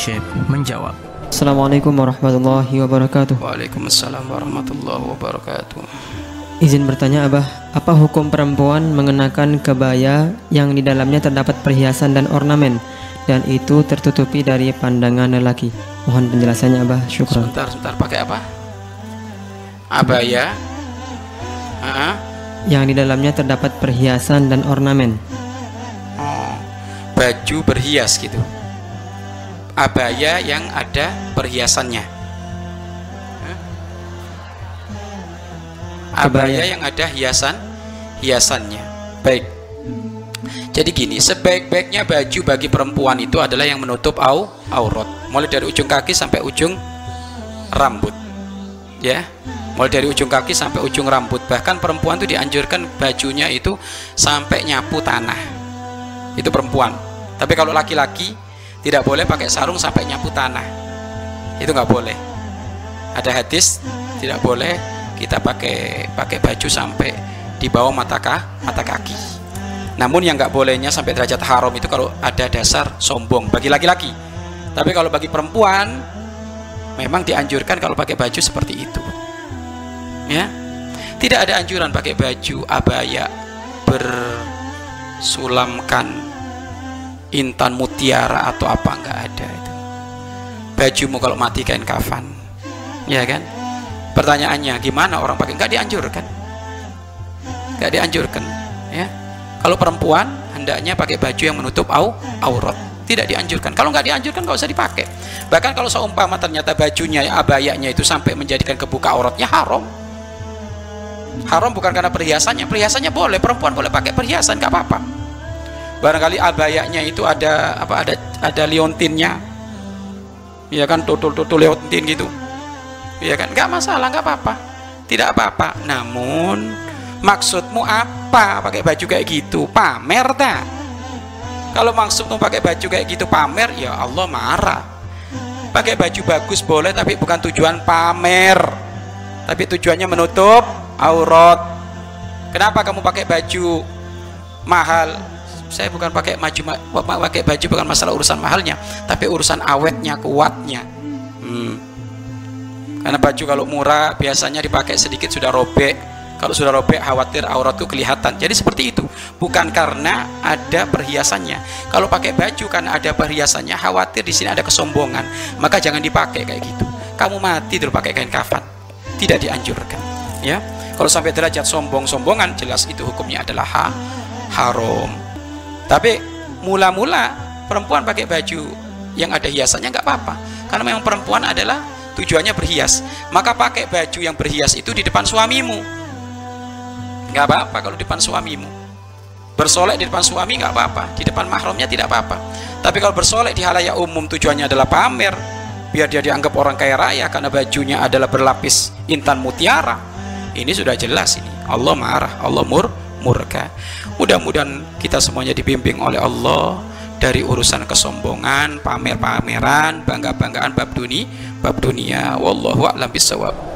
Syekh menjawab. Assalamualaikum warahmatullahi wabarakatuh. Waalaikumsalam warahmatullahi wabarakatuh. Izin bertanya Abah, apa hukum perempuan mengenakan kebaya yang di dalamnya terdapat perhiasan dan ornamen dan itu tertutupi dari pandangan lelaki? Mohon penjelasannya Abah, syukran. Sebentar, sebentar pakai apa? Abaya. Ah, Yang di dalamnya terdapat perhiasan dan ornamen. oh, baju berhias gitu. Abaya yang ada perhiasannya. Abaya yang ada hiasan hiasannya. Baik. Jadi gini, sebaik-baiknya baju bagi perempuan itu adalah yang menutup au aurat, mulai dari ujung kaki sampai ujung rambut. Ya. Mulai dari ujung kaki sampai ujung rambut. Bahkan perempuan itu dianjurkan bajunya itu sampai nyapu tanah. Itu perempuan. Tapi kalau laki-laki tidak boleh pakai sarung sampai nyapu tanah. Itu nggak boleh. Ada hadis tidak boleh kita pakai pakai baju sampai di bawah mata kah, mata kaki. Namun yang nggak bolehnya sampai derajat haram itu kalau ada dasar sombong bagi laki-laki. Tapi kalau bagi perempuan memang dianjurkan kalau pakai baju seperti itu. Ya. Tidak ada anjuran pakai baju abaya bersulamkan intan mutiara atau apa nggak ada itu. Bajumu kalau mati kain kafan. Ya kan? Pertanyaannya gimana orang pakai nggak dianjurkan. Nggak dianjurkan, ya. Kalau perempuan hendaknya pakai baju yang menutup au aurat. Tidak dianjurkan. Kalau nggak dianjurkan nggak usah dipakai. Bahkan kalau seumpama ternyata bajunya abayanya itu sampai menjadikan kebuka auratnya haram. Haram bukan karena perhiasannya. Perhiasannya boleh, perempuan boleh pakai perhiasan, nggak apa-apa. Barangkali abayanya itu ada apa ada ada liontinnya. Ya kan tutul-tutul liontin gitu. Ya kan nggak masalah, nggak apa-apa. Tidak apa-apa. Namun maksudmu apa pakai baju kayak gitu? Pamer tak? Kalau maksudmu pakai baju kayak gitu pamer, ya Allah marah. Pakai baju bagus boleh tapi bukan tujuan pamer. Tapi tujuannya menutup aurat. Kenapa kamu pakai baju mahal? Saya bukan pakai maju ma- pakai baju bukan masalah urusan mahalnya, tapi urusan awetnya, kuatnya. Hmm. Karena baju kalau murah biasanya dipakai sedikit sudah robek. Kalau sudah robek khawatir aurat itu kelihatan. Jadi seperti itu. Bukan karena ada perhiasannya. Kalau pakai baju karena ada perhiasannya, khawatir di sini ada kesombongan. Maka jangan dipakai kayak gitu. Kamu mati terus pakai kain kafan. Tidak dianjurkan. Ya. Kalau sampai derajat sombong-sombongan, jelas itu hukumnya adalah ha haram. Tapi mula-mula perempuan pakai baju yang ada hiasannya nggak apa-apa. Karena memang perempuan adalah tujuannya berhias. Maka pakai baju yang berhias itu di depan suamimu. Nggak apa-apa kalau di depan suamimu. Bersolek di depan suami nggak apa-apa. Di depan mahramnya tidak apa-apa. Tapi kalau bersolek di halayak umum tujuannya adalah pamer biar dia dianggap orang kaya raya karena bajunya adalah berlapis intan mutiara. Ini sudah jelas ini. Allah marah Allah mur murka. Mudah-mudahan kita semuanya dibimbing oleh Allah dari urusan kesombongan pamer-pameran bangga-banggaan bab dunia bab dunia. Wallahu a'lam bisawab